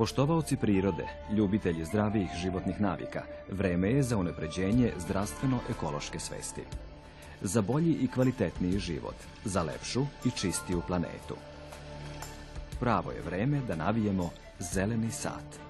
Poštovaoci prirode, ljubitelji zdravijih životnih navika, vreme je za unapređenje zdravstveno-ekološke svesti. Za bolji i kvalitetniji život, za lepšu i čistiju planetu. Pravo je vreme da navijemo zeleni sat.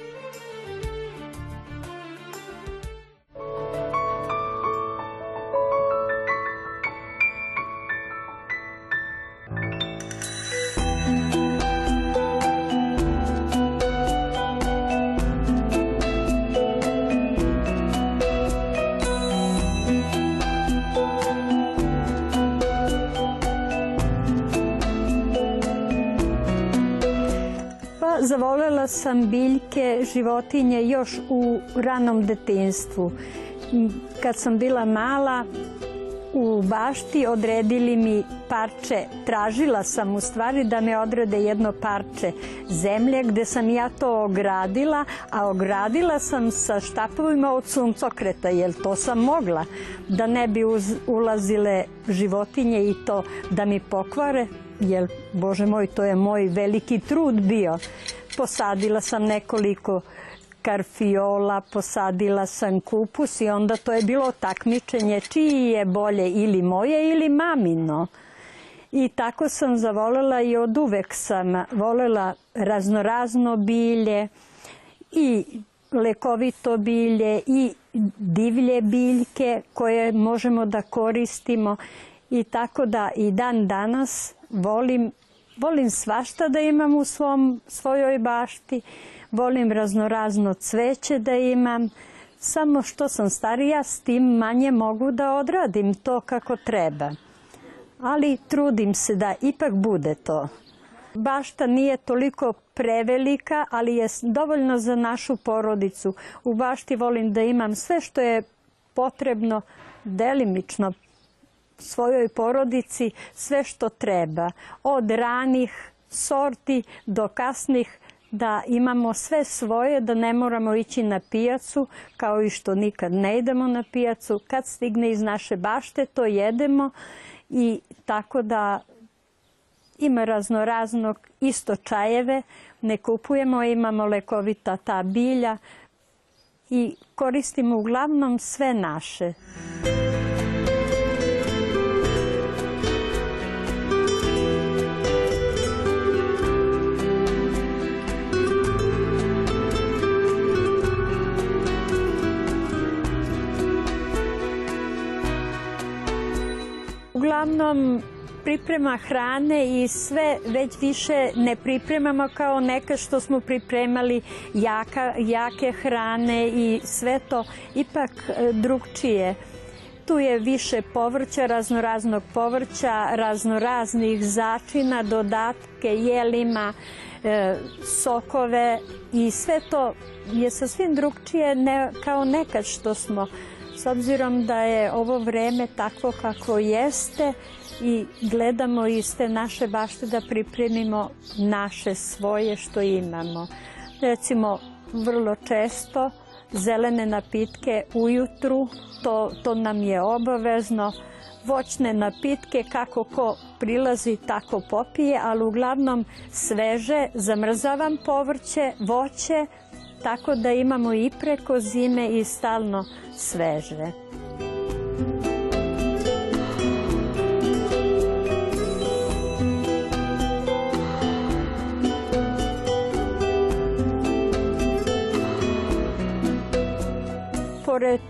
Sam biljke, životinje još u ranom detinstvu. Kad sam bila mala, u bašti odredili mi parče, tražila sam u stvari da me odrede jedno parče zemlje gde sam ja to ogradila, a ogradila sam sa štapovima od suncokreta, jer to sam mogla, da ne bi uz- ulazile životinje i to da mi pokvare, jer, Bože moj, to je moj veliki trud bio. Posadila sam nekoliko karfiola, posadila sam kupus i onda to je bilo takmičenje čiji je bolje ili moje ili mamino. I tako sam zavolela i od uvek sam volela raznorazno bilje i lekovito bilje i divlje biljke koje možemo da koristimo i tako da i dan danas volim, volim svašta da imam u svom, svojoj bašti, volim raznorazno cveće da imam, samo što sam starija s tim manje mogu da odradim to kako treba. Ali trudim se da ipak bude to. Bašta nije toliko prevelika, ali je dovoljno za našu porodicu. U bašti volim da imam sve što je potrebno delimično svojoj porodici, sve što treba. Od ranih sorti do kasnih da imamo sve svoje, da ne moramo ići na pijacu, kao i što nikad ne idemo na pijacu. Kad stigne iz naše bašte, to jedemo i tako da ima raznoraznog isto čajeve, ne kupujemo, imamo lekovita ta bilja i koristimo uglavnom sve naše. Uglavnom priprema hrane i sve već više ne pripremamo kao nekad što smo pripremali jaka, jake hrane i sve to ipak e, drugčije. Tu je više povrća, raznoraznog povrća, raznoraznih začina, dodatke, jelima, e, sokove i sve to je sasvim drugčije ne, kao nekad što smo s obzirom da je ovo vreme takvo kako jeste i gledamo iz te naše bašte da pripremimo naše svoje što imamo. Recimo, vrlo često zelene napitke ujutru, to, to nam je obavezno. Voćne napitke, kako ko prilazi, tako popije, ali uglavnom sveže, zamrzavam povrće, voće, tako da imamo i preko zime i stalno sveže. Pored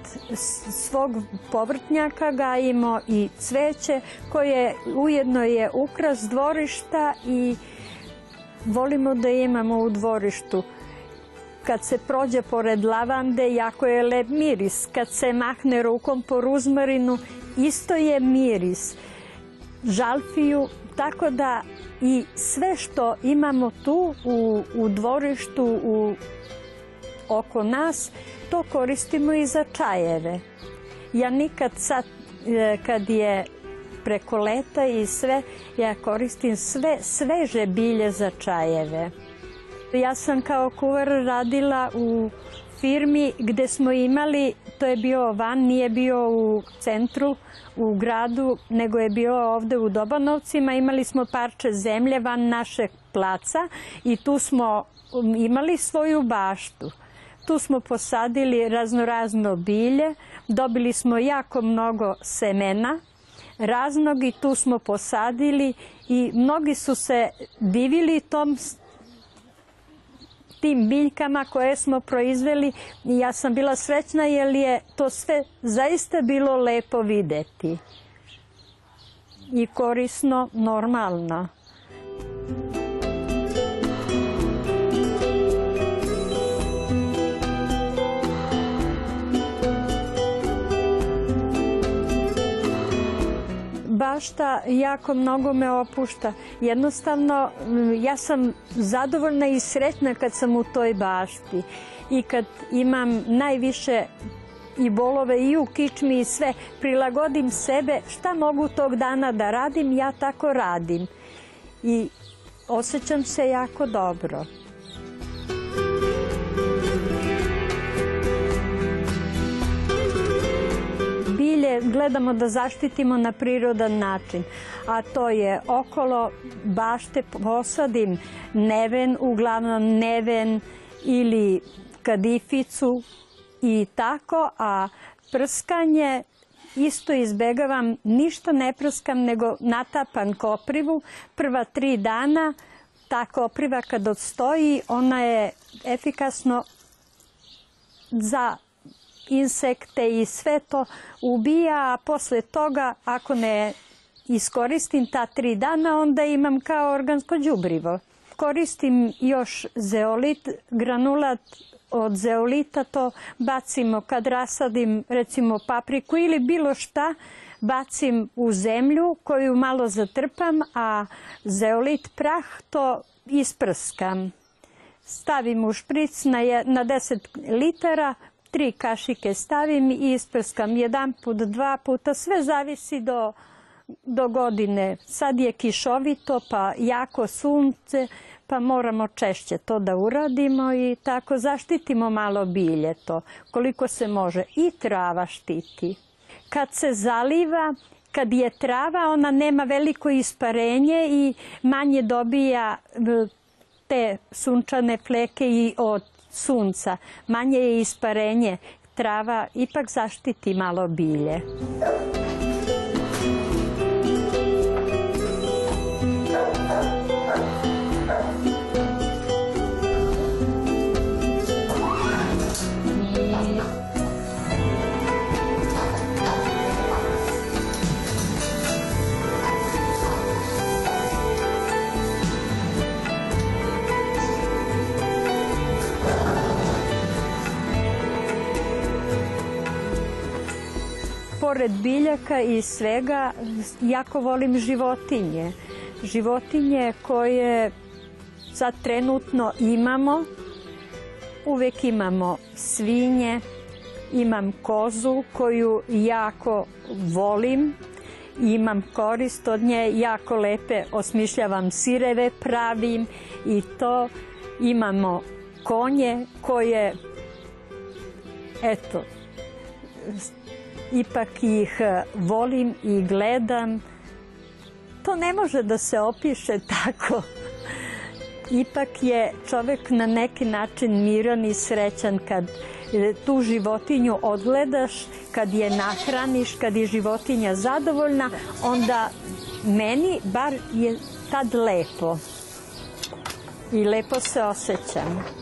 svog povrtnjaka gajimo i cveće koje ujedno je ukras dvorišta i volimo da imamo u dvorištu kad se prođe pored lavande, jako je lep miris. Kad se mahne rukom po ruzmarinu, isto je miris. Žalfiju, tako da i sve što imamo tu u, u dvorištu, u, oko nas, to koristimo i za čajeve. Ja nikad sad, e, kad je preko leta i sve, ja koristim sve sveže bilje za čajeve. Ja sam kao kuvar radila u firmi gde smo imali, to je bio van, nije bio u centru, u gradu, nego je bio ovde u Dobanovcima. Imali smo parče zemlje van našeg placa i tu smo imali svoju baštu. Tu smo posadili raznorazno bilje, dobili smo jako mnogo semena raznog i tu smo posadili i mnogi su se divili tom tim biljkama koje smo proizveli i ja sam bila srećna jer je to sve zaista bilo lepo videti i korisno, normalno. Bašta jako mnogo me opušta. Jednostavno, ja sam zadovoljna i sretna kad sam u toj bašti i kad imam najviše i bolove i u kičmi i sve, prilagodim sebe šta mogu tog dana da radim, ja tako radim. I osjećam se jako dobro. Gledamo da zaštitimo na prirodan način, a to je okolo bašte posadim neven, uglavnom neven ili kadificu i tako, a prskanje isto izbegavam, ništa ne prskam, nego natapam koprivu. Prva tri dana ta kopriva kad odstoji, ona je efikasno za insekte i sve to ubija, a posle toga ako ne iskoristim ta tri dana, onda imam kao organsko đubrivo. Koristim još zeolit, granulat od zeolita, to bacimo kad rasadim recimo papriku ili bilo šta, bacim u zemlju koju malo zatrpam, a zeolit prah to isprskam. Stavim u špric na 10 litara, tri kašike stavim i isprskam jedan put, dva puta, sve zavisi do, do godine. Sad je kišovito pa jako sunce, pa moramo češće to da uradimo i tako zaštitimo malo bilje to, koliko se može. I trava štiti. Kad se zaliva, kad je trava, ona nema veliko isparenje i manje dobija te sunčane fleke i od sunca, manje je isparenje, trava ipak zaštiti malo bilje. Pored biljaka i svega, jako volim životinje. Životinje koje sad trenutno imamo, uvek imamo svinje, imam kozu koju jako volim, imam korist od nje, jako lepe osmišljavam sireve, pravim i to. Imamo konje koje, eto, ipak ih e, volim i gledam. To ne može da se opiše tako. Ipak je čovek na neki način miran i srećan kad e, tu životinju odgledaš, kad je nahraniš, kad je životinja zadovoljna, onda meni bar je tad lepo. I lepo se osjećam.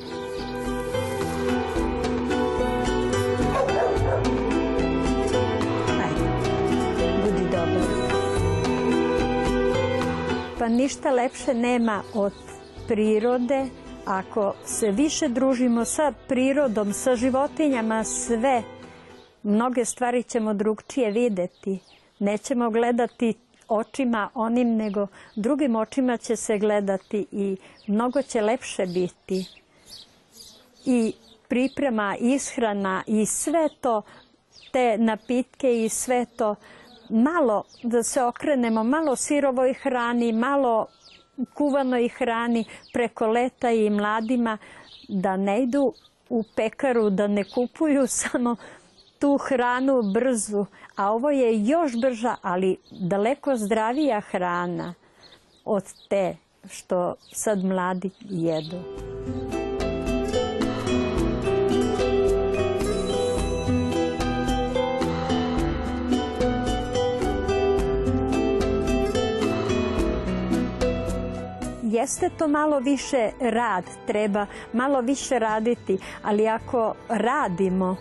Ništa lepše nema od prirode ako se više družimo sa prirodom, sa životinjama, sve, mnoge stvari ćemo drugčije videti. Nećemo gledati očima onim, nego drugim očima će se gledati i mnogo će lepše biti. I priprema, ishrana i sve to, te napitke i sve to, malo da se okrenemo, malo sirovoj hrani, malo kuvanoj hrani preko leta i mladima da ne idu u pekaru, da ne kupuju samo tu hranu brzu, a ovo je još brža, ali daleko zdravija hrana od te što sad mladi jedu. Jeste to malo više rad, treba malo više raditi, ali ako radimo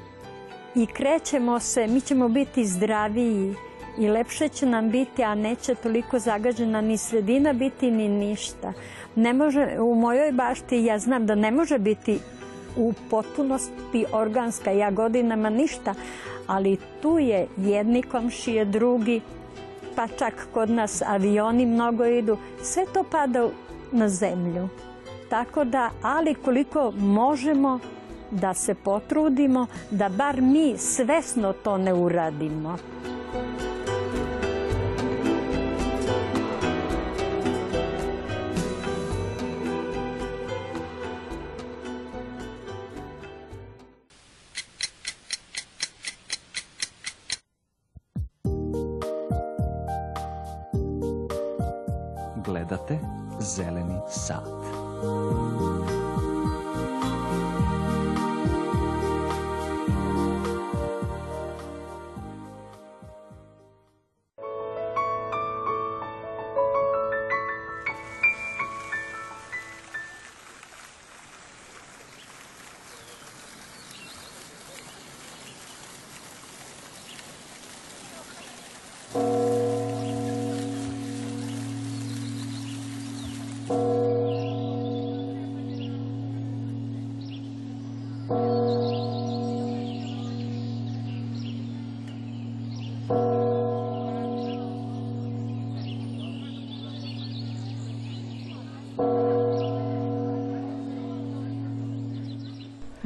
i krećemo se, mi ćemo biti zdraviji i lepše će nam biti, a neće toliko zagađena ni sredina biti ni ništa. Ne može, u mojoj bašti ja znam da ne može biti u potpunosti organska, ja godinama ništa, ali tu je jedni komšije, drugi, pa čak kod nas avioni mnogo idu, sve to pada na zemlju. Tako da, ali koliko možemo da se potrudimo, da bar mi svesno to ne uradimo.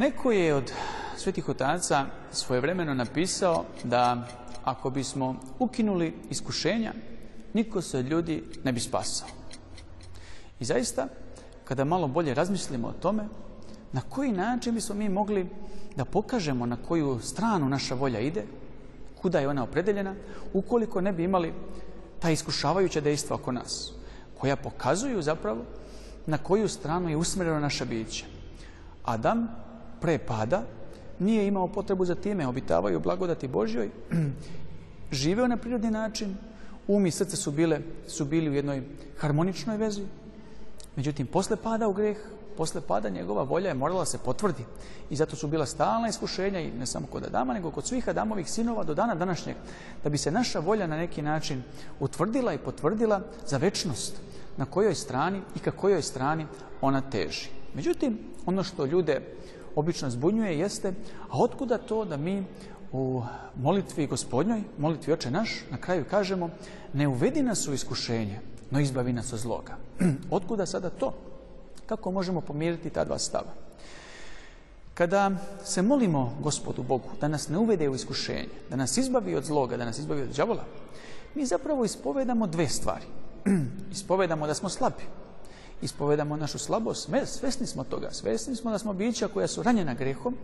Neko je od svetih otaca svojevremeno napisao da ako bismo ukinuli iskušenja, niko se od ljudi ne bi spasao. I zaista, kada malo bolje razmislimo o tome, na koji način bismo mi mogli da pokažemo na koju stranu naša volja ide, kuda je ona opredeljena, ukoliko ne bi imali ta iskušavajuća dejstva oko nas, koja pokazuju zapravo na koju stranu je usmjereno naše biće. Adam pre pada nije imao potrebu za time, obitavaju blagodati Božjoj, živeo na prirodni način, um i srce su, bile, su bili u jednoj harmoničnoj vezi. Međutim, posle pada u greh, posle pada njegova volja je morala se potvrdi. I zato su bila stalna iskušenja, i ne samo kod Adama, nego kod svih Adamovih sinova do dana današnjeg, da bi se naša volja na neki način utvrdila i potvrdila za večnost, na kojoj strani i ka kojoj strani ona teži. Međutim, ono što ljude obično zbunjuje jeste, a otkuda to da mi u molitvi gospodnjoj, molitvi oče naš, na kraju kažemo, ne uvedi nas u iskušenje, no izbavi nas od zloga. Otkuda sada to? Kako možemo pomiriti ta dva stava? Kada se molimo gospodu Bogu da nas ne uvede u iskušenje, da nas izbavi od zloga, da nas izbavi od đavola, mi zapravo ispovedamo dve stvari. ispovedamo da smo slabi, ispovedamo našu slabost, svesni smo toga, svesni smo da smo bića koja su ranjena grehom,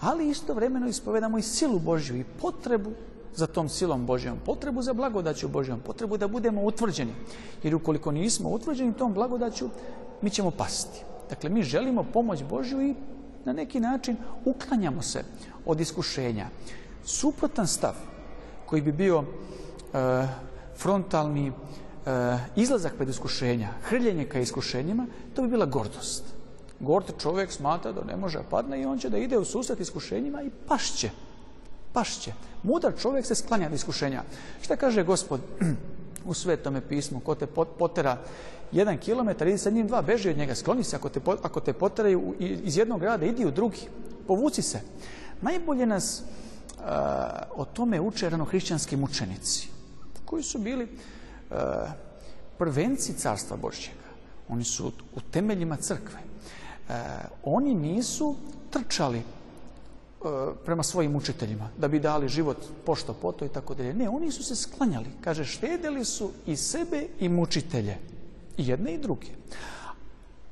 ali istovremeno ispovedamo i silu Božju i potrebu za tom silom Božjom, potrebu za blagodaću Božjom, potrebu da budemo utvrđeni. Jer ukoliko nismo utvrđeni tom blagodaću, mi ćemo pasti. Dakle, mi želimo pomoć Božju i na neki način uklanjamo se od iskušenja. Suprotan stav koji bi bio e, frontalni, izlazak pred iskušenja, hrljenje ka iskušenjima, to bi bila gordost. Gord čovjek smatra da ne može padne i on će da ide u susret iskušenjima i pašće. Pašće. Mudar čovjek se sklanja od iskušenja. Šta kaže gospod u svetome pismu? Ko te potera jedan kilometar, idi sa njim dva, beži od njega, skloni se. Ako te, ako te poteraju iz jednog grada, idi u drugi. Povuci se. Najbolje nas o tome uče ranohrišćanski mučenici, koji su bili prvenci carstva Božjega. Oni su u temeljima crkve. E, oni nisu trčali prema svojim učiteljima, da bi dali život pošto poto i tako dalje. Ne, oni su se sklanjali. Kaže, štedili su i sebe i mučitelje. I jedne i druge.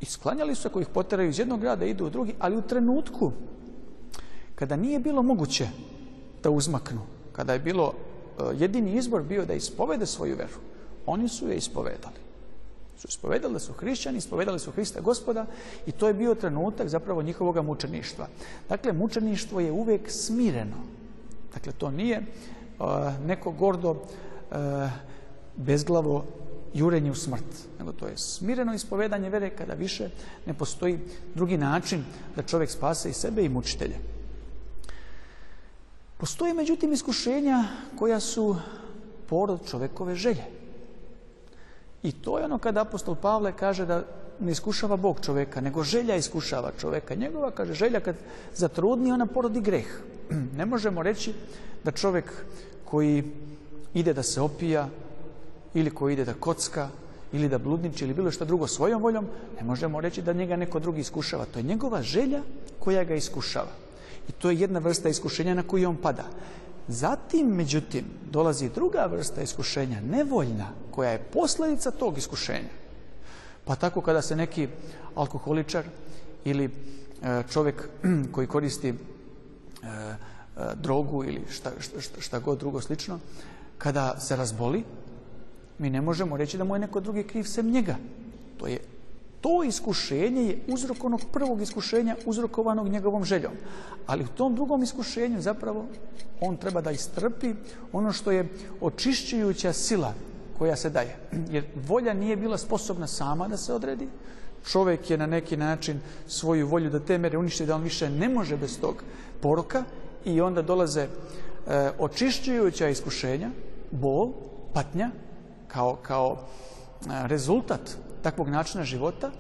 I sklanjali su ako ih poteraju iz jednog grada, idu u drugi, ali u trenutku kada nije bilo moguće da uzmaknu, kada je bilo e, jedini izbor bio da ispovede svoju veru, oni su je ispovedali. Su ispovedali da su hrišćani, ispovedali su Hrista gospoda i to je bio trenutak zapravo njihovog mučeništva. Dakle, mučeništvo je uvijek smireno. Dakle, to nije uh, neko gordo, uh, bezglavo jurenje u smrt, nego to je smireno ispovedanje vere kada više ne postoji drugi način da čovjek spase i sebe i mučitelje. Postoje međutim iskušenja koja su porod čovjekove želje. I to je ono kada apostol Pavle kaže da ne iskušava Bog čovjeka, nego želja iskušava čovjeka. Njegova, kaže, želja kad zatrudni, ona porodi greh. Ne možemo reći da čovjek koji ide da se opija, ili koji ide da kocka, ili da bludniči, ili bilo što drugo svojom voljom, ne možemo reći da njega neko drugi iskušava. To je njegova želja koja ga iskušava. I to je jedna vrsta iskušenja na koju on pada. Zatim, međutim, dolazi druga vrsta iskušenja, nevoljna, koja je posljedica tog iskušenja. Pa tako kada se neki alkoholičar ili e, čovjek koji koristi e, e, drogu ili šta, šta, šta god drugo slično, kada se razboli, mi ne možemo reći da mu je neko drugi kriv sem njega. To je to iskušenje je uzrok onog prvog iskušenja uzrokovanog njegovom željom. Ali u tom drugom iskušenju zapravo on treba da istrpi ono što je očišćujuća sila koja se daje. Jer volja nije bila sposobna sama da se odredi. Čovjek je na neki način svoju volju da te mere uništi, da on više ne može bez tog poroka i onda dolaze e, očišćujuća iskušenja, bol, patnja, kao, kao e, rezultat takvog načina života,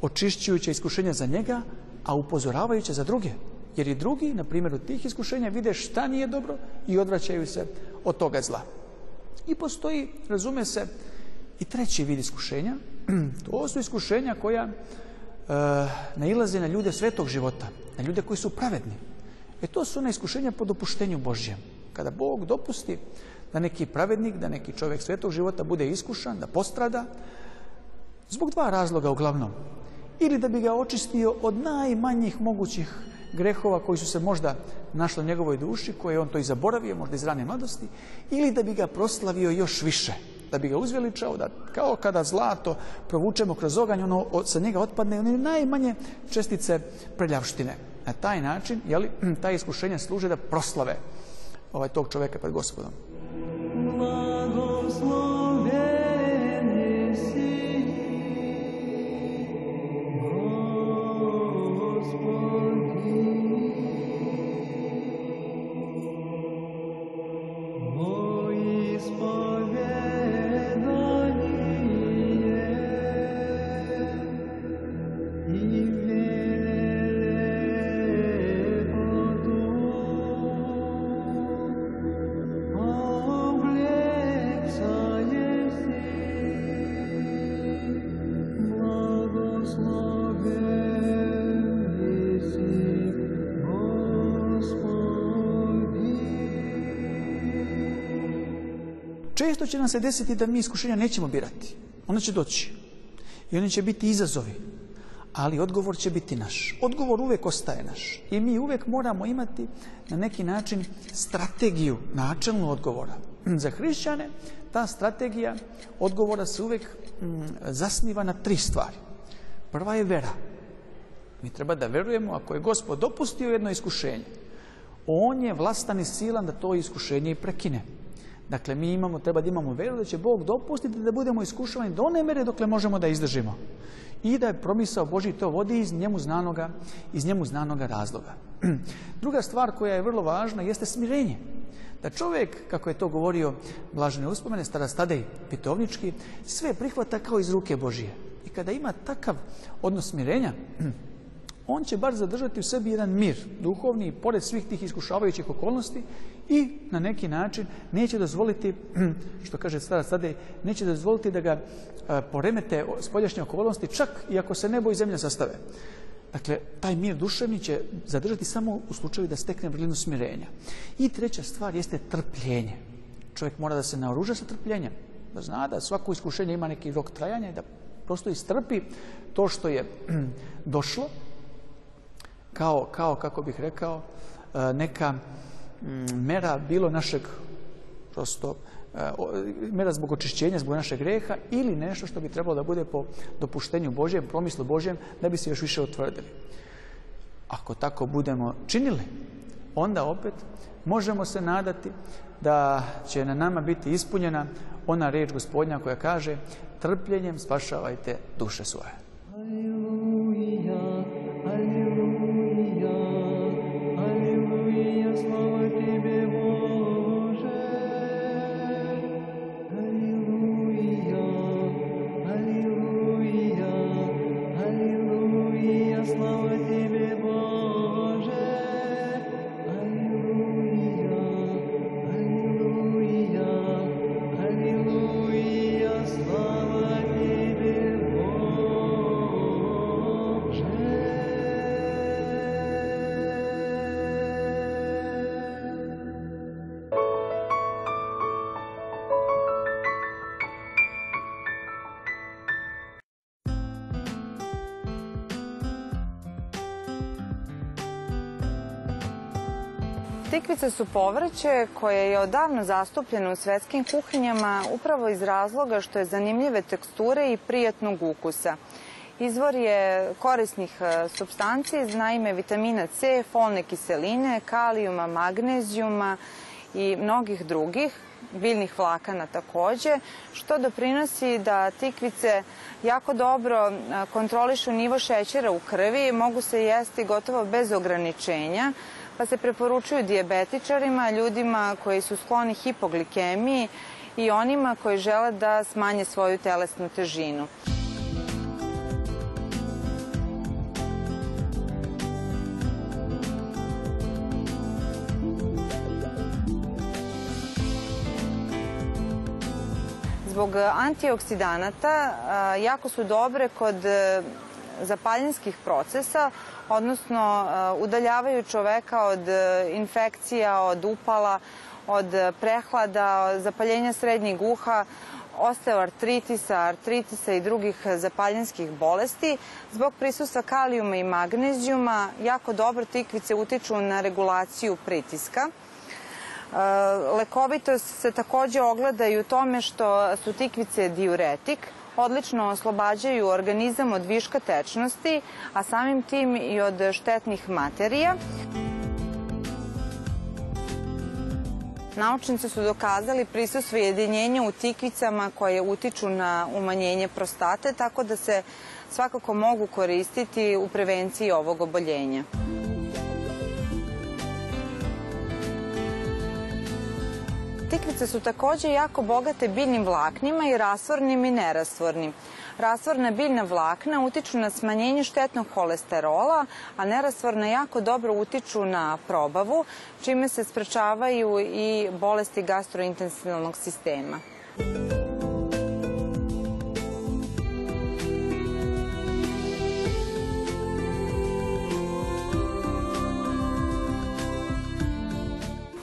očišćujuće iskušenja za njega, a upozoravajuće za druge. Jer i drugi, na primjeru tih iskušenja, vide šta nije dobro i odvraćaju se od toga zla. I postoji, razume se, i treći vid iskušenja. To su iskušenja koja e, nailaze na ljude svetog života, na ljude koji su pravedni. E to su ona iskušenja po dopuštenju Božjem. Kada Bog dopusti da neki pravednik, da neki čovjek svetog života bude iskušan, da postrada, Zbog dva razloga uglavnom. Ili da bi ga očistio od najmanjih mogućih grehova koji su se možda našli u njegovoj duši, koje on to i zaboravio, možda iz rane mladosti, ili da bi ga proslavio još više, da bi ga uzveličao, da kao kada zlato provučemo kroz oganj, ono sa njega otpadne one najmanje čestice preljavštine. Na taj način, jeli, ta iskušenja služe da proslave ovaj tog čoveka pred gospodom. Često će nam se desiti da mi iskušenja nećemo birati. Ona će doći. I oni će biti izazovi. Ali odgovor će biti naš. Odgovor uvijek ostaje naš. I mi uvijek moramo imati na neki način strategiju načelnu odgovora. Za hrišćane ta strategija odgovora se uvijek mm, zasniva na tri stvari. Prva je vera. Mi treba da verujemo ako je gospod dopustio jedno iskušenje, on je vlastan i silan da to iskušenje i prekine. Dakle, mi imamo, treba da imamo veru da će Bog dopustiti da budemo iskušavani do one mere dokle možemo da izdržimo. I da je promisao Boži to vodi iz njemu znanoga, iz njemu znanoga razloga. Druga stvar koja je vrlo važna jeste smirenje. Da čovjek, kako je to govorio Blažene uspomene, stara stadej pitovnički, sve prihvata kao iz ruke Božije. I kada ima takav odnos smirenja, on će bar zadržati u sebi jedan mir duhovni, pored svih tih iskušavajućih okolnosti i na neki način neće dozvoliti, što kaže stara stade, neće dozvoliti da ga poremete spoljašnje okolnosti, čak i ako se nebo i zemlja sastave. Dakle, taj mir duševni će zadržati samo u slučaju da stekne vrlinu smirenja. I treća stvar jeste trpljenje. Čovjek mora da se naoruža sa trpljenjem. Da zna da svako iskušenje ima neki rok trajanja i da prosto istrpi to što je došlo kao, kao kako bih rekao, neka mera bilo našeg prosto e, mera zbog očišćenja, zbog našeg greha ili nešto što bi trebalo da bude po dopuštenju Božjem, promislu Božjem, da bi se još više utvrdili. Ako tako budemo činili, onda opet možemo se nadati da će na nama biti ispunjena ona reč gospodnja koja kaže trpljenjem spašavajte duše svoje. Tikvice su povrće koje je odavno zastupljeno u svetskim kuhinjama upravo iz razloga što je zanimljive teksture i prijatnog ukusa. Izvor je korisnih e, substanci, naime vitamina C, folne kiseline, kalijuma, magnezijuma i mnogih drugih, biljnih vlakana takođe, što doprinosi da tikvice jako dobro e, kontrolišu nivo šećera u krvi, mogu se jesti gotovo bez ograničenja, pa se preporučuju dijabetičarima, ljudima koji su skloni hipoglikemiji i onima koji žele da smanje svoju telesnu težinu. Zbog antioksidanata jako su dobre kod e, zapaljinskih procesa, odnosno uh, udaljavaju čoveka od uh, infekcija, od upala, od prehlada, zapaljenja srednjeg uha, osteoartritisa, artritisa i drugih zapaljenskih bolesti. Zbog prisustva kalijuma i magnezijuma jako dobro tikvice utiču na regulaciju pritiska. Uh, lekovitost se takođe ogleda i u tome što su tikvice diuretik, odlično oslobađaju organizam od viška tečnosti, a samim tim i od štetnih materija. Naučnici su dokazali prisustvo jedinjenja u tikvicama koje utiču na umanjenje prostate, tako da se svakako mogu koristiti u prevenciji ovog oboljenja. Tikvice su takođe jako bogate biljnim vlaknima i rasvornim i nerastvornim. Rasvorna biljna vlakna utiču na smanjenje štetnog holesterola, a nerastvorna jako dobro utiču na probavu, čime se sprečavaju i bolesti gastrointestinalnog sistema.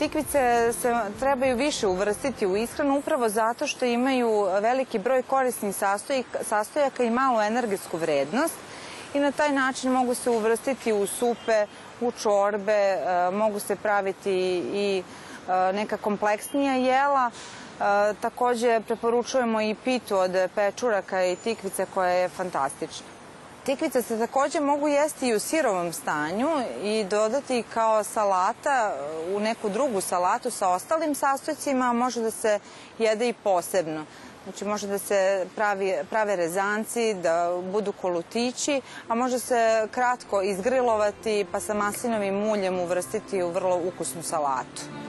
Tikvice se trebaju više uvrstiti u ishranu upravo zato što imaju veliki broj korisnih sastojaka i malu energetsku vrednost i na taj način mogu se uvrstiti u supe, u čorbe, e, mogu se praviti i e, neka kompleksnija jela. E, takođe preporučujemo i pitu od pečuraka i tikvice koja je fantastična. Tikvice se takođe mogu jesti i u sirovom stanju i dodati kao salata u neku drugu salatu sa ostalim sastojcima, a može da se jede i posebno. Znači može da se pravi, prave rezanci, da budu kolutići, a može se kratko izgrilovati pa sa maslinovim uljem uvrstiti u vrlo ukusnu salatu.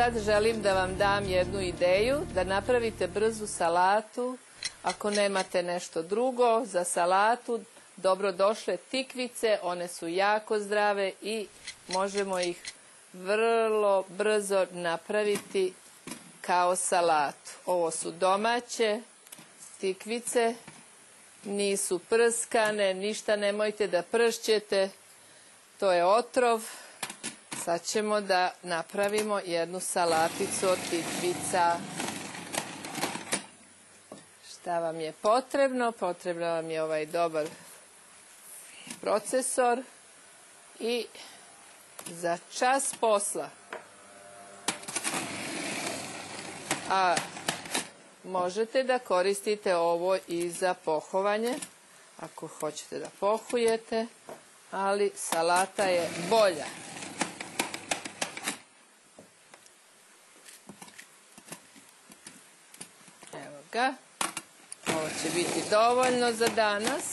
Sad želim da vam dam jednu ideju da napravite brzu salatu. Ako nemate nešto drugo za salatu, dobro došle tikvice, one su jako zdrave i možemo ih vrlo brzo napraviti kao salatu. Ovo su domaće tikvice, nisu prskane, ništa nemojte da pršćete, to je otrov. Sad ćemo da napravimo jednu salaticu od tikvica. Šta vam je potrebno? Potrebno vam je ovaj dobar procesor i za čas posla. A možete da koristite ovo i za pohovanje, ako hoćete da pohujete, ali salata je bolja. Ga. Ovo će biti dovoljno za danas.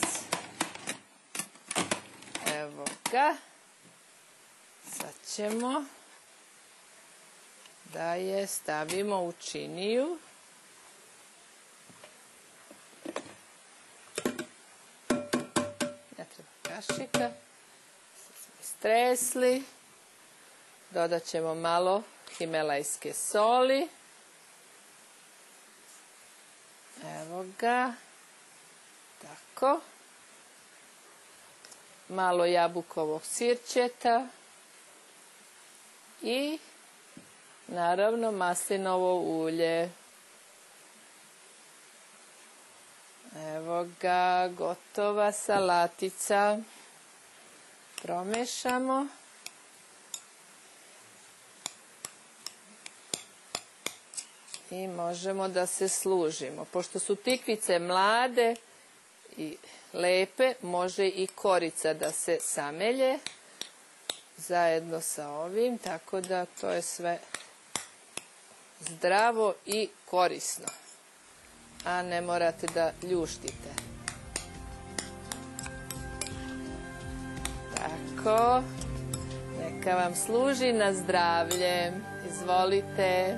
Evo ga. Sad ćemo da je stavimo u činiju. Ne treba kašika. Sad smo istresli. Dodat ćemo malo himelajske soli. Evo ga. Tako. Malo jabukovog sirćeta. I naravno maslinovo ulje. Evo ga, gotova salatica. Promešamo. I možemo da se služimo. Pošto su tikvice mlade i lepe, može i korica da se samelje zajedno sa ovim, tako da to je sve zdravo i korisno. A ne morate da ljuštite. Tako. Neka vam služi na zdravlje. Izvolite.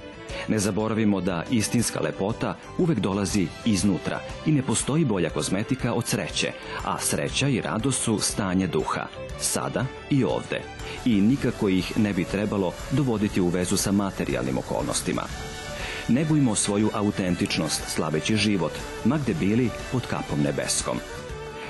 Ne zaboravimo da istinska lepota uvek dolazi iznutra i ne postoji bolja kozmetika od sreće, a sreća i radost su stanje duha, sada i ovde. I nikako ih ne bi trebalo dovoditi u vezu sa materijalnim okolnostima. Ne bujmo svoju autentičnost slaveći život, ma gde bili pod kapom nebeskom.